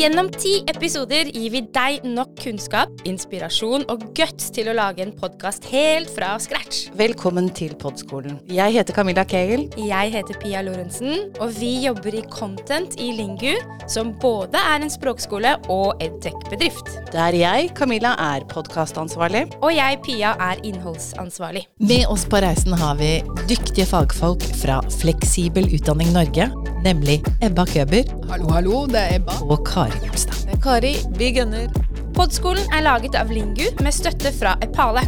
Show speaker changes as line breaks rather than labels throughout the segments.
Gjennom ti episoder gir vi deg nok kunnskap, inspirasjon og guts til å lage en podkast helt fra scratch.
Velkommen til Podskolen. Jeg heter Camilla Kegel.
Jeg heter Pia Lorentzen, og vi jobber i Content i Lingu, som både er en språkskole og edtech-bedrift.
Der jeg, Camilla, er podkastansvarlig.
Og jeg, Pia, er innholdsansvarlig.
Med oss på reisen har vi dyktige fagfolk fra Fleksibel utdanning Norge, nemlig Ebba Køber
Hallo, hallo, det er Ebba.
og Kari Gulstad.
Er Kari. Vi gunner.
Podskolen er laget av Lingu med støtte fra Epale.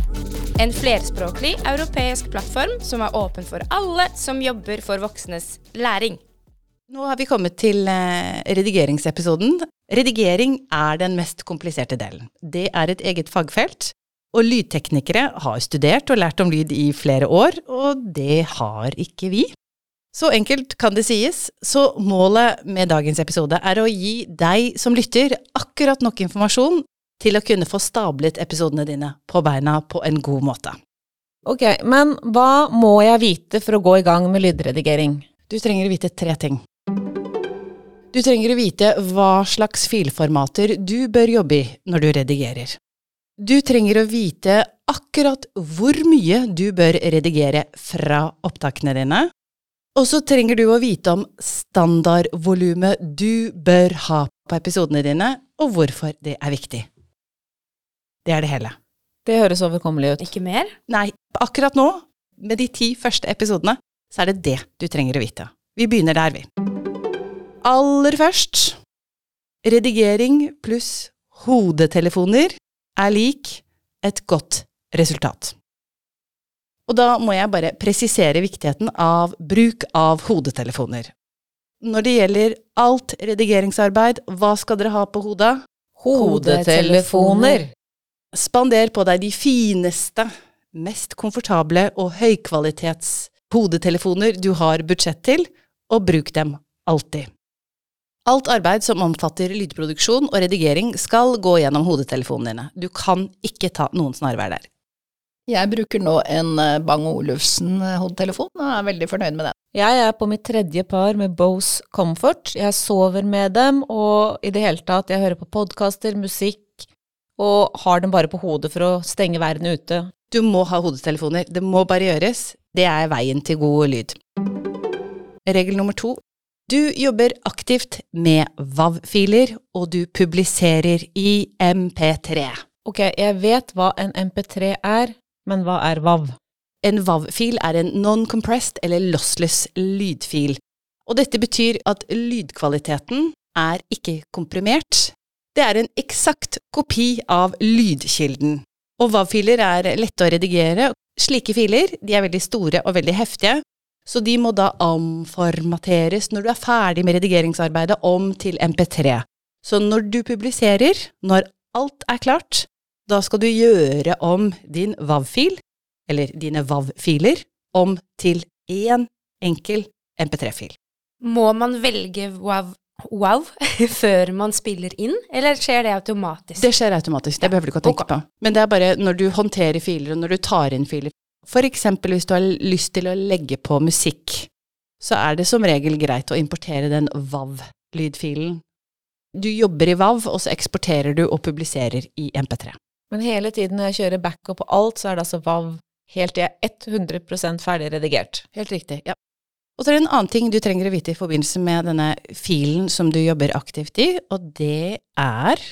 En flerspråklig europeisk plattform som er åpen for alle som jobber for voksnes læring.
Nå har vi kommet til eh, redigeringsepisoden. Redigering er den mest kompliserte delen. Det er et eget fagfelt. Og lydteknikere har studert og lært om lyd i flere år, og det har ikke vi. Så enkelt kan det sies, så målet med dagens episode er å gi deg som lytter akkurat nok informasjon til å kunne få stablet episodene dine på beina på en god måte.
Ok, men hva må jeg vite for å gå i gang med lydredigering?
Du trenger å vite tre ting. Du trenger å vite hva slags filformater du bør jobbe i når du redigerer. Du trenger å vite akkurat hvor mye du bør redigere fra opptakene dine. Og så trenger du å vite om standardvolumet du bør ha på episodene dine, og hvorfor det er viktig. Det er det hele.
Det høres overkommelig ut.
Ikke mer?
Nei, akkurat nå, med de ti første episodene, så er det det du trenger å vite. Vi begynner der, vi. Aller først Redigering pluss hodetelefoner er lik et godt resultat. Og da må jeg bare presisere viktigheten av bruk av hodetelefoner. Når det gjelder alt redigeringsarbeid, hva skal dere ha på hodet?
Hodetelefoner.
Spander på deg de fineste, mest komfortable og høykvalitets hodetelefoner du har budsjett til, og bruk dem alltid. Alt arbeid som omfatter lydproduksjon og redigering skal gå gjennom hodetelefonene dine. Du kan ikke ta noen snarveier der.
Jeg bruker nå en eh, Bang Olufsen eh, hodetelefon og er veldig fornøyd med den.
Jeg er på mitt tredje par med Bose Comfort. Jeg sover med dem, og i det hele tatt, jeg hører på podkaster, musikk, og har den bare på hodet for å stenge verden ute.
Du må ha hodetelefoner. Det må bare gjøres. Det er veien til god lyd. Regel nummer to. Du jobber aktivt med WAV-filer, og du publiserer i MP3.
Ok, jeg vet hva en MP3 er, men hva er WAV?
En WAV-fil er en non-compressed eller lossless lydfil, og dette betyr at lydkvaliteten er ikke komprimert. Det er en eksakt kopi av lydkilden. Og WAV-filer er lette å redigere. Slike filer er veldig store og veldig heftige, så de må da omformateres når du er ferdig med redigeringsarbeidet om til MP3. Så når du publiserer, når alt er klart, da skal du gjøre om din WAV-fil, eller dine WAV-filer, om til én enkel MP3-fil.
Må man velge wow, wow før man spiller inn, eller skjer det automatisk?
Det skjer automatisk, det behøver du ikke å tenke
okay.
på. Men det er bare når du håndterer filer, og når du tar inn filer. Eksempel hvis du har lyst til å legge på musikk, så er det som regel greit å importere den WAV-lydfilen. Du jobber i WAV, og så eksporterer du og publiserer i MP3.
Men hele tiden når jeg kjører backup på alt, så er det altså WAV helt til jeg er 100 ferdig redigert.
Helt riktig, ja. Og så er det en annen ting du trenger å vite i forbindelse med denne filen som du jobber aktivt i, og det er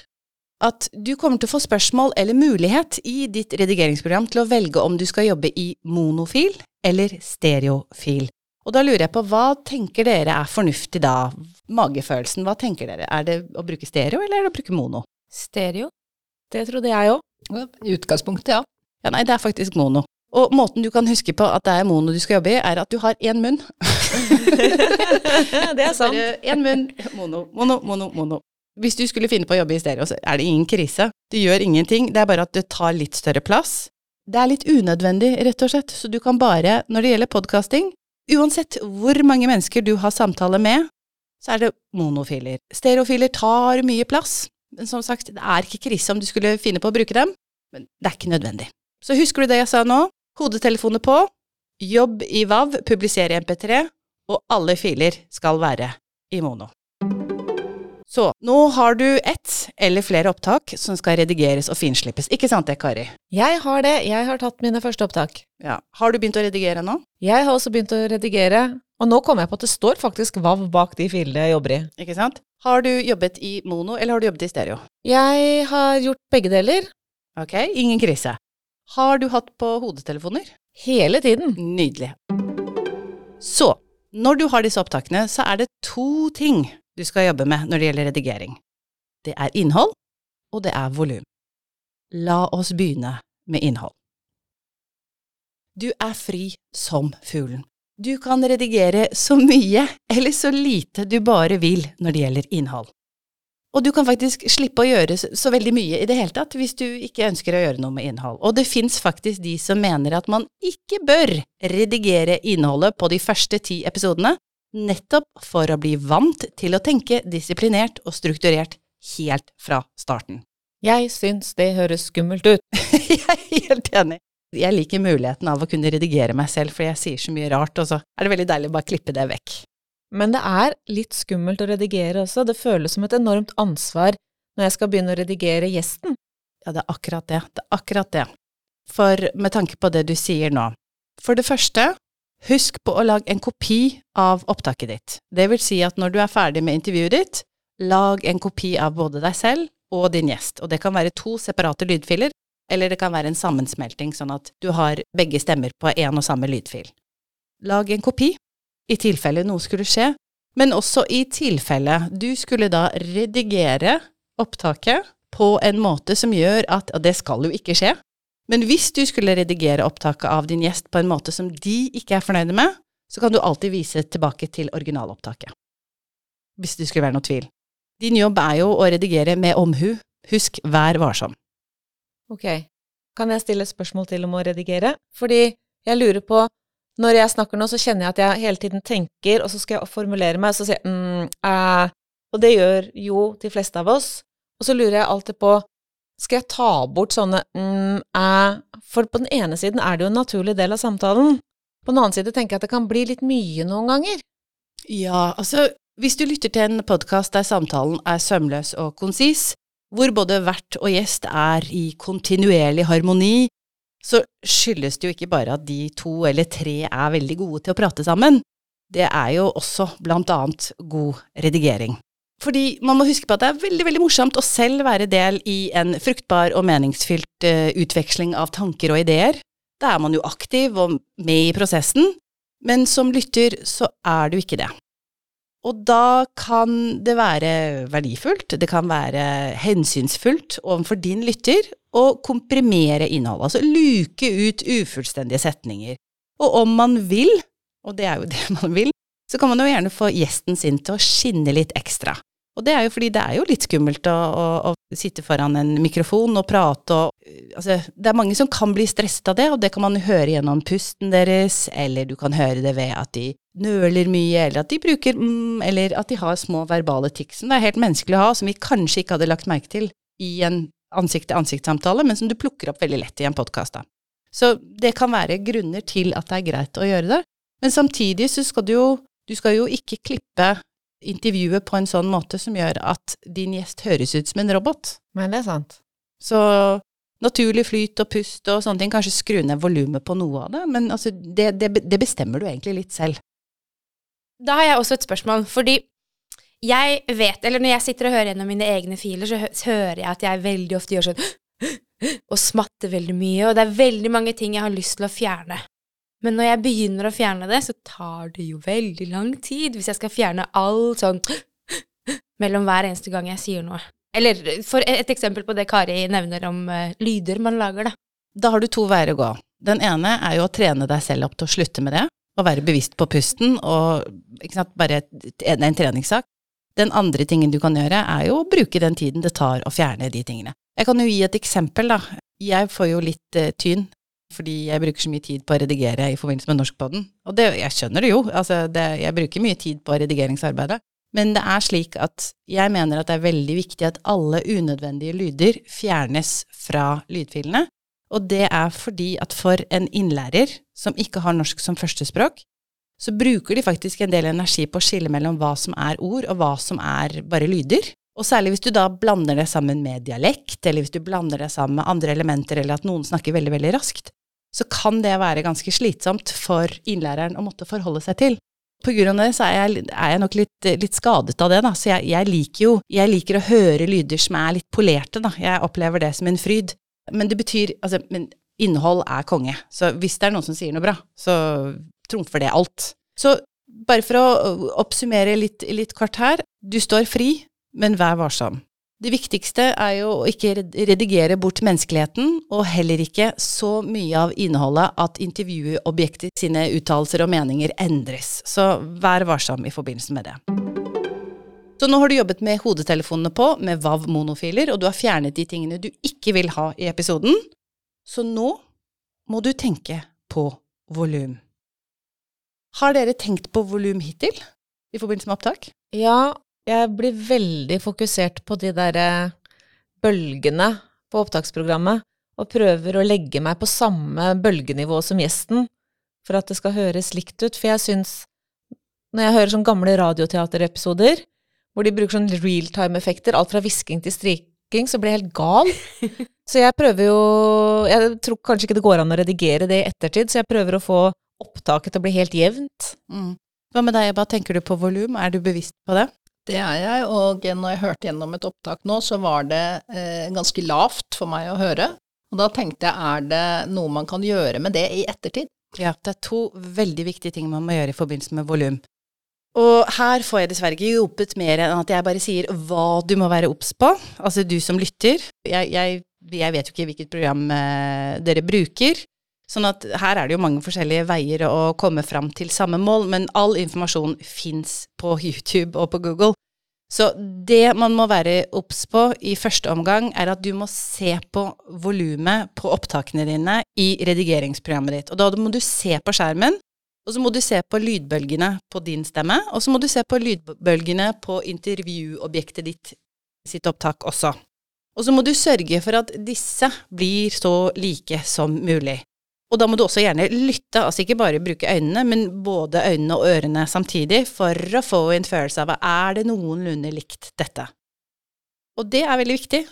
at du kommer til å få spørsmål eller mulighet i ditt redigeringsprogram til å velge om du skal jobbe i monofil eller stereofil. Og da lurer jeg på, hva tenker dere er fornuftig da? Magefølelsen, hva tenker dere? Er det å bruke stereo, eller er det å bruke mono?
Stereo?
Det trodde jeg òg.
I utgangspunktet, ja.
Ja, nei, det er faktisk mono. Og måten du kan huske på at det er mono du skal jobbe i, er at du har én munn.
det er sant.
Én munn, mono, mono, mono, mono. Hvis du skulle finne på å jobbe i stereo, så er det ingen krise. Du gjør ingenting, det er bare at det tar litt større plass. Det er litt unødvendig, rett og slett, så du kan bare, når det gjelder podkasting, uansett hvor mange mennesker du har samtale med, så er det monofiler. Stereofiler tar mye plass, men som sagt, det er ikke krise om du skulle finne på å bruke dem, men det er ikke nødvendig. Så husker du det jeg sa nå? Hodetelefoner på, jobb i VAV, publisere i MP3, og alle filer skal være i mono. Så nå har du ett eller flere opptak som skal redigeres og finslippes. Ikke sant det, Kari?
Jeg har det. Jeg har tatt mine første opptak.
Ja. Har du begynt å redigere nå?
Jeg har også begynt å redigere, og nå kommer jeg på at det står faktisk VAV bak de filene jeg jobber i.
Ikke sant? Har du jobbet i mono, eller har du jobbet i stereo?
Jeg har gjort begge deler.
Ok, ingen krise. Har du hatt på hodetelefoner?
Hele tiden.
Nydelig. Så, når du har disse opptakene, så er det to ting du skal jobbe med når det gjelder redigering. Det er innhold, og det er volum. La oss begynne med innhold. Du er fri som fuglen. Du kan redigere så mye eller så lite du bare vil når det gjelder innhold. Og du kan faktisk slippe å gjøre så veldig mye i det hele tatt hvis du ikke ønsker å gjøre noe med innhold. Og det fins faktisk de som mener at man ikke bør redigere innholdet på de første ti episodene, nettopp for å bli vant til å tenke disiplinert og strukturert helt fra starten.
Jeg syns det høres skummelt ut.
jeg er helt enig. Jeg liker muligheten av å kunne redigere meg selv, for jeg sier så mye rart, og så er det veldig deilig å bare klippe det vekk.
Men det er litt skummelt å redigere også, det føles som et enormt ansvar når jeg skal begynne å redigere gjesten.
Ja, det er akkurat det, det er akkurat det. For med tanke på det du sier nå, for det første, husk på å lage en kopi av opptaket ditt. Det vil si at når du er ferdig med intervjuet ditt, lag en kopi av både deg selv og din gjest, og det kan være to separate lydfiler, eller det kan være en sammensmelting, sånn at du har begge stemmer på én og samme lydfil. Lag en kopi, i tilfelle noe skulle skje, men også i tilfelle du skulle da redigere opptaket på en måte som gjør at, og det skal jo ikke skje, men hvis du skulle redigere opptaket av din gjest på en måte som de ikke er fornøyde med, så kan du alltid vise tilbake til originalopptaket. Hvis det skulle være noe tvil. Din jobb er jo å redigere med omhu. Husk, vær varsom.
Ok, kan jeg stille et spørsmål til om å redigere? Fordi jeg lurer på, når jeg snakker nå, så kjenner jeg at jeg hele tiden tenker, og så skal jeg formulere meg, og så sier jeg mm, eh. og det gjør jo de fleste av oss. Og så lurer jeg alltid på, skal jeg ta bort sånne mm, eh, for på den ene siden er det jo en naturlig del av samtalen. På den annen side tenker jeg at det kan bli litt mye noen ganger.
Ja, altså, hvis du lytter til en podkast der samtalen er sømløs og konsis, hvor både vert og gjest er i kontinuerlig harmoni, så skyldes det jo ikke bare at de to eller tre er veldig gode til å prate sammen, det er jo også blant annet god redigering. Fordi man må huske på at det er veldig, veldig morsomt å selv være del i en fruktbar og meningsfylt uh, utveksling av tanker og ideer. Da er man jo aktiv og med i prosessen, men som lytter så er du ikke det. Og da kan det være verdifullt, det kan være hensynsfullt overfor din lytter å komprimere innholdet, altså luke ut ufullstendige setninger. Og om man vil, og det er jo det man vil, så kan man jo gjerne få gjesten sin til å skinne litt ekstra. Og det er jo fordi det er jo litt skummelt å, å, å sitte foran en mikrofon og prate og Altså, det er mange som kan bli stresset av det, og det kan man høre gjennom pusten deres, eller du kan høre det ved at de nøler mye, eller at de bruker mm, eller at de har små verbale tics som det er helt menneskelig å ha, som vi kanskje ikke hadde lagt merke til i en ansikt-til-ansikt-samtale, men som du plukker opp veldig lett i en podkast. Så det kan være grunner til at det er greit å gjøre det, men samtidig så skal du jo du skal jo ikke klippe intervjuet på en sånn måte som gjør at din gjest høres ut som en robot.
Men det er sant.
Så naturlig flyt og pust og sånne ting, kanskje skru ned volumet på noe av det, men altså, det, det, det, bestemmer du egentlig litt selv.
Da har jeg også et spørsmål, fordi jeg vet, eller når jeg sitter og hører gjennom mine egne filer, så hører jeg at jeg veldig ofte gjør sånn og smatter veldig mye, og det er veldig mange ting jeg har lyst til å fjerne. Men når jeg begynner å fjerne det, så tar det jo veldig lang tid hvis jeg skal fjerne all sånn mellom hver eneste gang jeg sier noe. Eller for et eksempel på det Kari nevner om uh, lyder man lager, da.
Da har du to veier å gå. Den ene er jo å trene deg selv opp til å slutte med det, og være bevisst på pusten, og ikke sant, bare en, en treningssak. Den andre tingen du kan gjøre, er jo å bruke den tiden det tar å fjerne de tingene. Jeg kan jo gi et eksempel, da. Jeg får jo litt eh, tyn fordi jeg bruker så mye tid på å redigere i forbindelse med Norskpodden. Og det, jeg skjønner det jo, altså det, jeg bruker mye tid på redigeringsarbeidet. Men det er slik at jeg mener at det er veldig viktig at alle unødvendige lyder fjernes fra lydfilene. Og det er fordi at for en innlærer som ikke har norsk som førstespråk, så bruker de faktisk en del energi på å skille mellom hva som er ord, og hva som er bare lyder. Og særlig hvis du da blander det sammen med dialekt, eller hvis du blander det sammen med andre elementer, eller at noen snakker veldig, veldig raskt, så kan det være ganske slitsomt for innlæreren å måtte forholde seg til. På grunn av det så er jeg, er jeg nok litt, litt, skadet av det, da. Så jeg, jeg, liker jo Jeg liker å høre lyder som er litt polerte, da. Jeg opplever det som en fryd. Men det betyr Altså, men innhold er konge. Så hvis det er noen som sier noe bra, så trumfer det alt. Så bare for å oppsummere litt, litt kort her. Du står fri, men vær varsom. Det viktigste er jo å ikke redigere bort menneskeligheten, og heller ikke så mye av innholdet at intervjuobjektet sine uttalelser og meninger endres. Så vær varsom i forbindelse med det. Så nå har du jobbet med hodetelefonene på, med VAV-monofiler, og du har fjernet de tingene du ikke vil ha i episoden. Så nå må du tenke på volum. Har dere tenkt på volum hittil i forbindelse med opptak?
Ja, jeg blir veldig fokusert på de derre bølgene på opptaksprogrammet, og prøver å legge meg på samme bølgenivå som gjesten, for at det skal høres likt ut. For jeg syns, når jeg hører sånne gamle radioteaterepisoder, hvor de bruker sånn realtime-effekter, alt fra hvisking til striking, så blir jeg helt gal. Så jeg prøver jo Jeg tror kanskje ikke det går an å redigere det i ettertid, så jeg prøver å få opptaket til å bli helt jevnt.
Mm. Hva med deg, Ebba, tenker du på volum, er du bevisst på det?
Det er jeg, og når jeg hørte gjennom et opptak nå, så var det eh, ganske lavt for meg å høre. Og da tenkte jeg, er det noe man kan gjøre med det i ettertid?
Ja, det er to veldig viktige ting man må gjøre i forbindelse med volum. Og her får jeg dessverre ikke hjulpet mer enn at jeg bare sier hva du må være obs på, altså du som lytter. Jeg, jeg, jeg, vet jo ikke hvilket program eh, dere bruker, sånn at her er det jo mange forskjellige veier å komme fram til samme mål, men all informasjon fins på YouTube og på Google. Så det man må være obs på i første omgang, er at du må se på volumet på opptakene dine i redigeringsprogrammet ditt. Og da må du se på skjermen, og så må du se på lydbølgene på din stemme, og så må du se på lydbølgene på intervjuobjektet ditt sitt opptak også. Og så må du sørge for at disse blir så like som mulig. Og da må du også gjerne lytte, altså ikke bare bruke øynene, men både øynene og ørene samtidig, for å få en følelse av er det noenlunde likt dette. Og det er veldig viktig.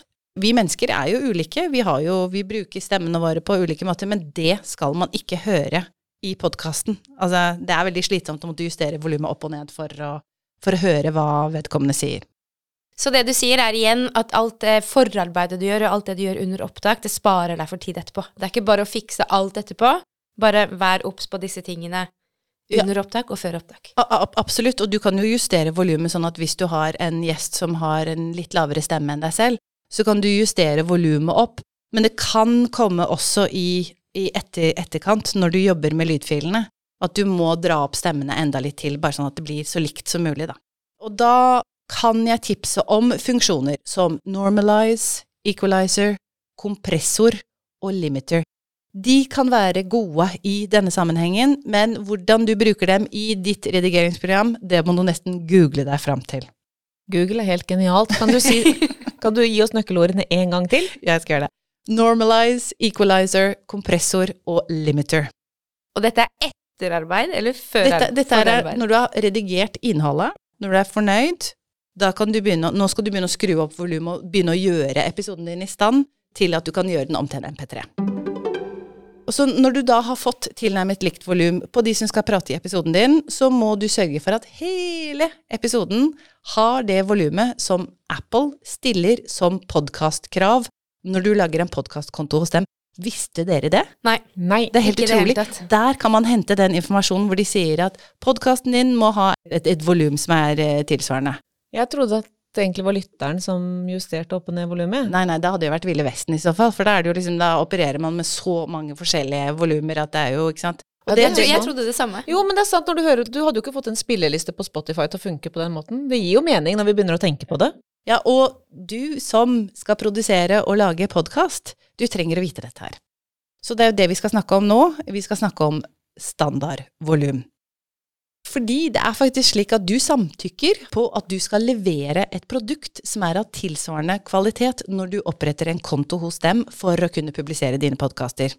Vi mennesker er jo ulike, vi, jo, vi bruker stemmene våre på ulike måter, men det skal man ikke høre i podkasten. Altså, det er veldig slitsomt å måtte justere volumet opp og ned for å, for å høre hva vedkommende sier.
Så det du sier, er igjen at alt det forarbeidet du gjør, og alt det du gjør under opptak, det sparer deg for tid etterpå. Det er ikke bare å fikse alt etterpå, bare vær obs på disse tingene under opptak og før opptak.
A absolutt, og du kan jo justere volumet sånn at hvis du har en gjest som har en litt lavere stemme enn deg selv, så kan du justere volumet opp, men det kan komme også i, i etter, etterkant, når du jobber med lydfilene, at du må dra opp stemmene enda litt til, bare sånn at det blir så likt som mulig, da. Og da kan jeg tipse om funksjoner som normalize, equalizer, kompressor og limiter. De kan være gode i denne sammenhengen, men hvordan du bruker dem i ditt redigeringsprogram, det må du nesten google deg fram til.
Google er helt genialt. Kan du, si, kan du gi oss nøkkelordene en gang til?
Jeg skal gjøre det. Normalize, equalizer, kompressor og limiter.
Og dette er etterarbeid eller før
dette, dette er når du har redigert innholdet, når du er fornøyd, da kan du begynne, nå skal du begynne å skru opp volumet og begynne å gjøre episoden din i stand til at du kan gjøre den om til en MP3. Og så når du da har fått tilnærmet likt volum på de som skal prate i episoden din, så må du sørge for at hele episoden har det volumet som Apple stiller som podkastkrav når du lager en podkastkonto hos dem. Visste dere det?
Nei.
Nei det er helt utrolig. Der kan man hente den informasjonen hvor de sier at podkasten din må ha et, et volum som er eh, tilsvarende.
Jeg trodde at det egentlig var lytteren som justerte opp og ned volumet.
Nei, nei, det hadde jo vært Ville Vesten i så fall, for da, er det jo liksom, da opererer man med så mange forskjellige volumer at det er jo, ikke sant.
Og det, jeg, jeg trodde det samme.
Jo, men det er sant når du hører Du hadde jo ikke fått en spilleliste på Spotify til å funke på den måten. Det gir jo mening når vi begynner å tenke på det.
Ja, og du som skal produsere og lage podkast, du trenger å vite dette her. Så det er jo det vi skal snakke om nå. Vi skal snakke om standardvolum. Fordi det er faktisk slik at du samtykker på at du skal levere et produkt som er av tilsvarende kvalitet når du oppretter en konto hos dem for å kunne publisere dine podkaster.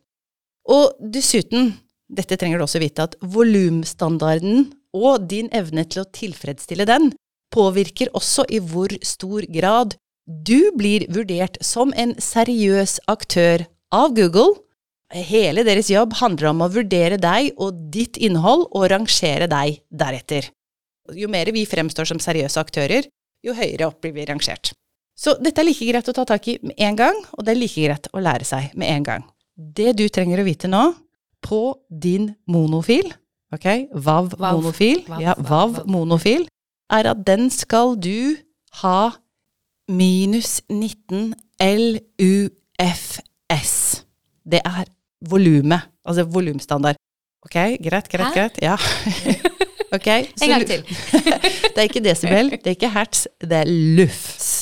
Og dessuten, dette trenger du også vite, at volumstandarden og din evne til å tilfredsstille den påvirker også i hvor stor grad du blir vurdert som en seriøs aktør av Google. Hele deres jobb handler om å vurdere deg og ditt innhold og rangere deg deretter. Jo mer vi fremstår som seriøse aktører, jo høyere opp blir vi rangert. Så dette er like greit å ta tak i med en gang, og det er like greit å lære seg med en gang. Det du trenger å vite nå, på din monofil, ok, VAV
Vav.
monofil,
Vav,
ja,
vav,
VAV
vav.
monofil, er at den skal du ha minus 19 LUFS. Det er volumet, altså volumstandard. Ok, greit, greit,
Hæ?
greit. Ja. okay,
En gang til.
det er ikke desibel, det er ikke hertz, det er lufs.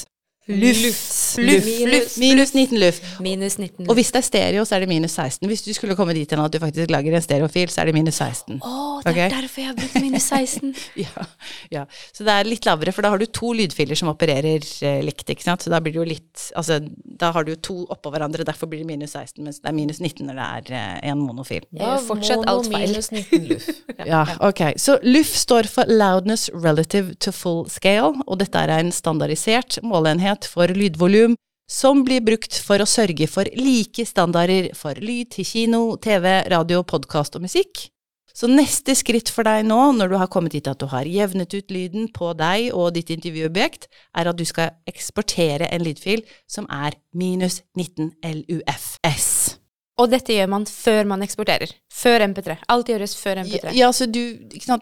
Lufs.
Luft.
Minus,
Minus 19 luft.
minus 19.
Og hvis det er stereo, så er det minus 16. Hvis du skulle komme dit hen at du faktisk lager en stereofil, så er det minus 16.
Å, det er
okay?
derfor jeg har brukt minus 16.
Ja, ja. Så det er litt lavere, for da har du to lydfiler som opererer eh, likt, ikke sant. Så da blir det jo litt Altså, da har du to oppå hverandre, derfor blir det minus 16, mens det er minus 19 når det er eh, en monofil.
Ja, fortsatt fortsatt alt feil.
Minus 19 luff.
Ja, ok. Så LUF står for Loudness Relative to Full Scale, og dette er en standardisert måleenhet for lydvolum som blir brukt for å sørge for like standarder for lyd til kino, TV, radio, podkast og musikk. Så neste skritt for deg nå, når du har kommet dit at du har jevnet ut lyden på deg og ditt intervjuobjekt, er at du skal eksportere en lydfil som er minus 19 LUFS.
Og dette gjør man før man eksporterer. Før MP3. Alt gjøres før MP3.
Ja, så du,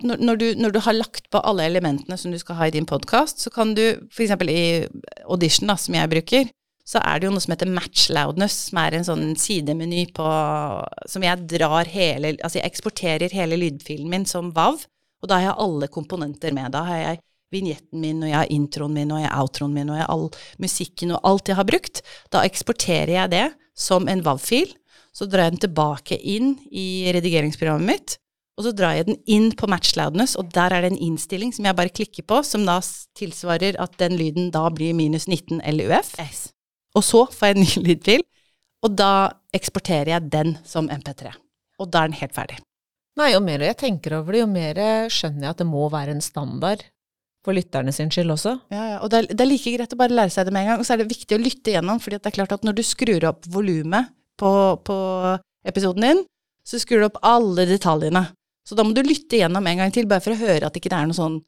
når, du, når du har lagt på alle elementene som du skal ha i din podkast, så kan du f.eks. i Audition, da, som jeg bruker, så er det jo noe som heter match loudness, som er en sånn sidemeny på Som jeg drar hele Altså jeg eksporterer hele lydfilen min som WAV, og da har jeg alle komponenter med. Da har jeg vignetten min, og jeg har introen min, og jeg har outroen min, og jeg har all musikken og alt jeg har brukt. Da eksporterer jeg det som en WAV-fil. Så drar jeg den tilbake inn i redigeringsprogrammet mitt, og så drar jeg den inn på match loudness, og der er det en innstilling som jeg bare klikker på, som da tilsvarer at den lyden da blir minus 19 LUF. Og så får jeg en ny lydfil, og da eksporterer jeg den som MP3. Og da er den helt ferdig.
Nei, jo mer jeg tenker over det, jo mer skjønner jeg at det må være en standard for lytterne sin skyld også.
Ja, ja, og det er, det er like greit å bare lære seg det med en gang, og så er det viktig å lytte igjennom, fordi det er klart at når du skrur opp volumet på, på episoden din, så skrur du opp alle detaljene. Så da må du lytte igjennom en gang til, bare for å høre at ikke det er noe sånn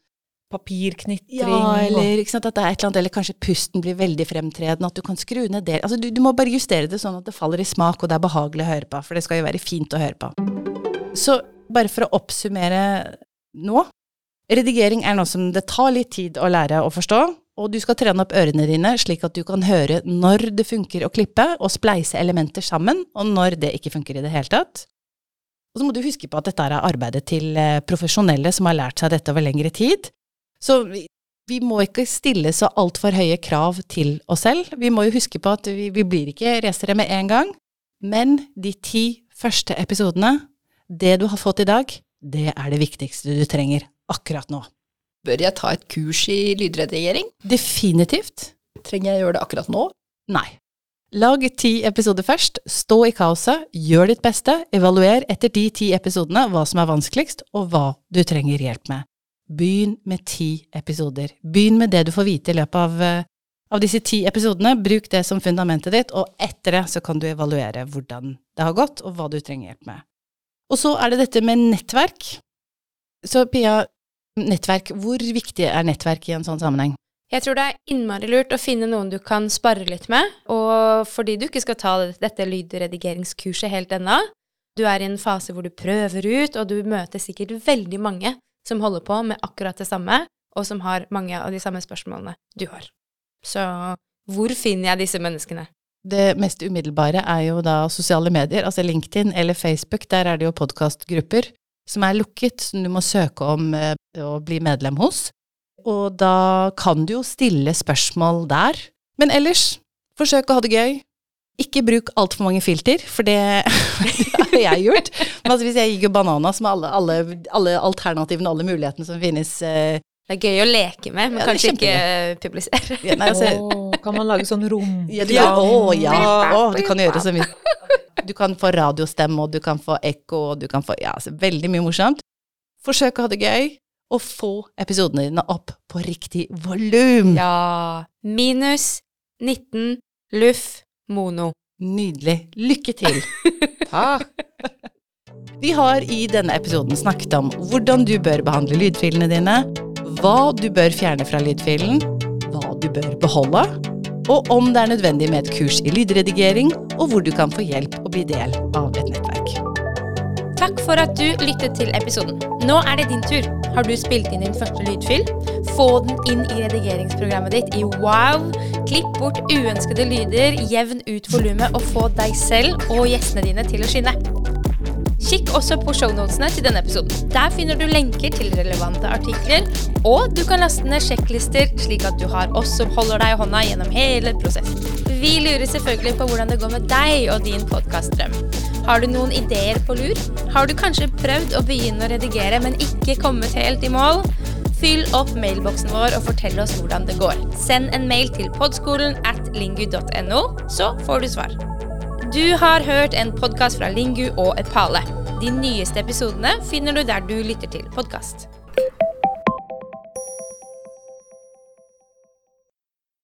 Papirknitring
Ja, eller ikke sant, at det er et eller annet, eller kanskje pusten blir veldig fremtredende, at du kan skru ned det. Altså, du, du må bare justere det sånn at det faller i smak, og det er behagelig å høre på, for det skal jo være fint å høre på. Så bare for å oppsummere nå, redigering er noe som det tar litt tid å lære å forstå, og du skal trene opp ørene dine slik at du kan høre når det funker å klippe og spleise elementer sammen, og når det ikke funker i det hele tatt. Og så må du huske på at dette er arbeidet til eh, profesjonelle som har lært seg dette over lengre tid. Så vi, må ikke stille så altfor høye krav til oss selv. Vi må jo huske på at vi, vi blir ikke racere med en gang. Men de ti første episodene, det du har fått i dag, det er det viktigste du trenger akkurat nå.
Bør jeg ta et kurs i lydredigering?
Definitivt
Trenger jeg gjøre det akkurat nå?
nei. Lag ti episoder først, stå i kaoset, gjør ditt beste, evaluer etter de ti episodene hva som er vanskeligst, og hva du trenger hjelp med. Begynn med ti episoder. Begynn med det du får vite i løpet av, eh, av disse ti episodene. Bruk det som fundamentet ditt, og etter det så kan du evaluere hvordan det har gått, og hva du trenger hjelp med. Og så er det dette med nettverk. Så Pia, nettverk, hvor viktig er nettverk i en sånn sammenheng?
Jeg tror det er innmari lurt å finne noen du kan spare litt med, og fordi du ikke skal ta dette lydredigeringskurset helt ennå, du er i en fase hvor du prøver ut, og du møter sikkert veldig mange som holder på med akkurat det samme, og som har mange av de samme spørsmålene du har. Så hvor finner jeg disse menneskene?
Det mest umiddelbare er jo da sosiale medier, altså LinkedIn eller Facebook. Der er det jo podkastgrupper som er lukket, som du må søke om eh, å bli medlem hos. Og da kan du jo stille spørsmål der. Men ellers, forsøk å ha det gøy. Ikke bruk altfor mange filter, for det, har jeg gjort. Men altså, hvis jeg gir bananas med alle, alle, alle alternativene, alle mulighetene som finnes eh,
Det er gøy å leke med, men
Ja,
kanskje ikke publisere.
ja, nei, altså,
kan man lage sånn rom?
Ja, du kan, å, ja. Å, du kan gjøre så mye. Du kan få radiostemme, og du kan få ekko, og du kan få ja, altså, veldig mye morsomt. Forsøk å ha det gøy, å få episodene dine opp på riktig volum.
Ja. Minus 19 luff mono.
Nydelig. Lykke til.
Takk.
Vi har i denne episoden snakket om hvordan du bør behandle lydfilene dine, hva du bør fjerne fra lydfilen, hva du bør beholde, og om det er nødvendig med et kurs i lydredigering, og hvor du kan få hjelp og bli del av et nettverk.
Takk for at du lyttet til episoden. Nå er det din tur. Har du spilt inn din første lydfil? Få den inn i redigeringsprogrammet ditt i Wow. Klipp bort uønskede lyder, jevn ut volumet og få deg selv og gjestene dine til å skinne. Kikk også på shownotene til denne episoden. Der finner du lenker til relevante artikler, og du kan laste ned sjekklister, slik at du har oss som holder deg i hånda gjennom hele prosessen. Vi lurer selvfølgelig på hvordan det går med deg og din podkastdrøm. Har du noen ideer på lur? Har du kanskje prøvd å begynne å redigere, men ikke kommet helt i mål? Fyll opp mailboksen vår og fortell oss hvordan det går. Send en mail til podskolen at lingu.no, så får du svar. Du har hørt en podkast fra Lingu og Epale. De nyeste episodene finner du der du lytter til podkast.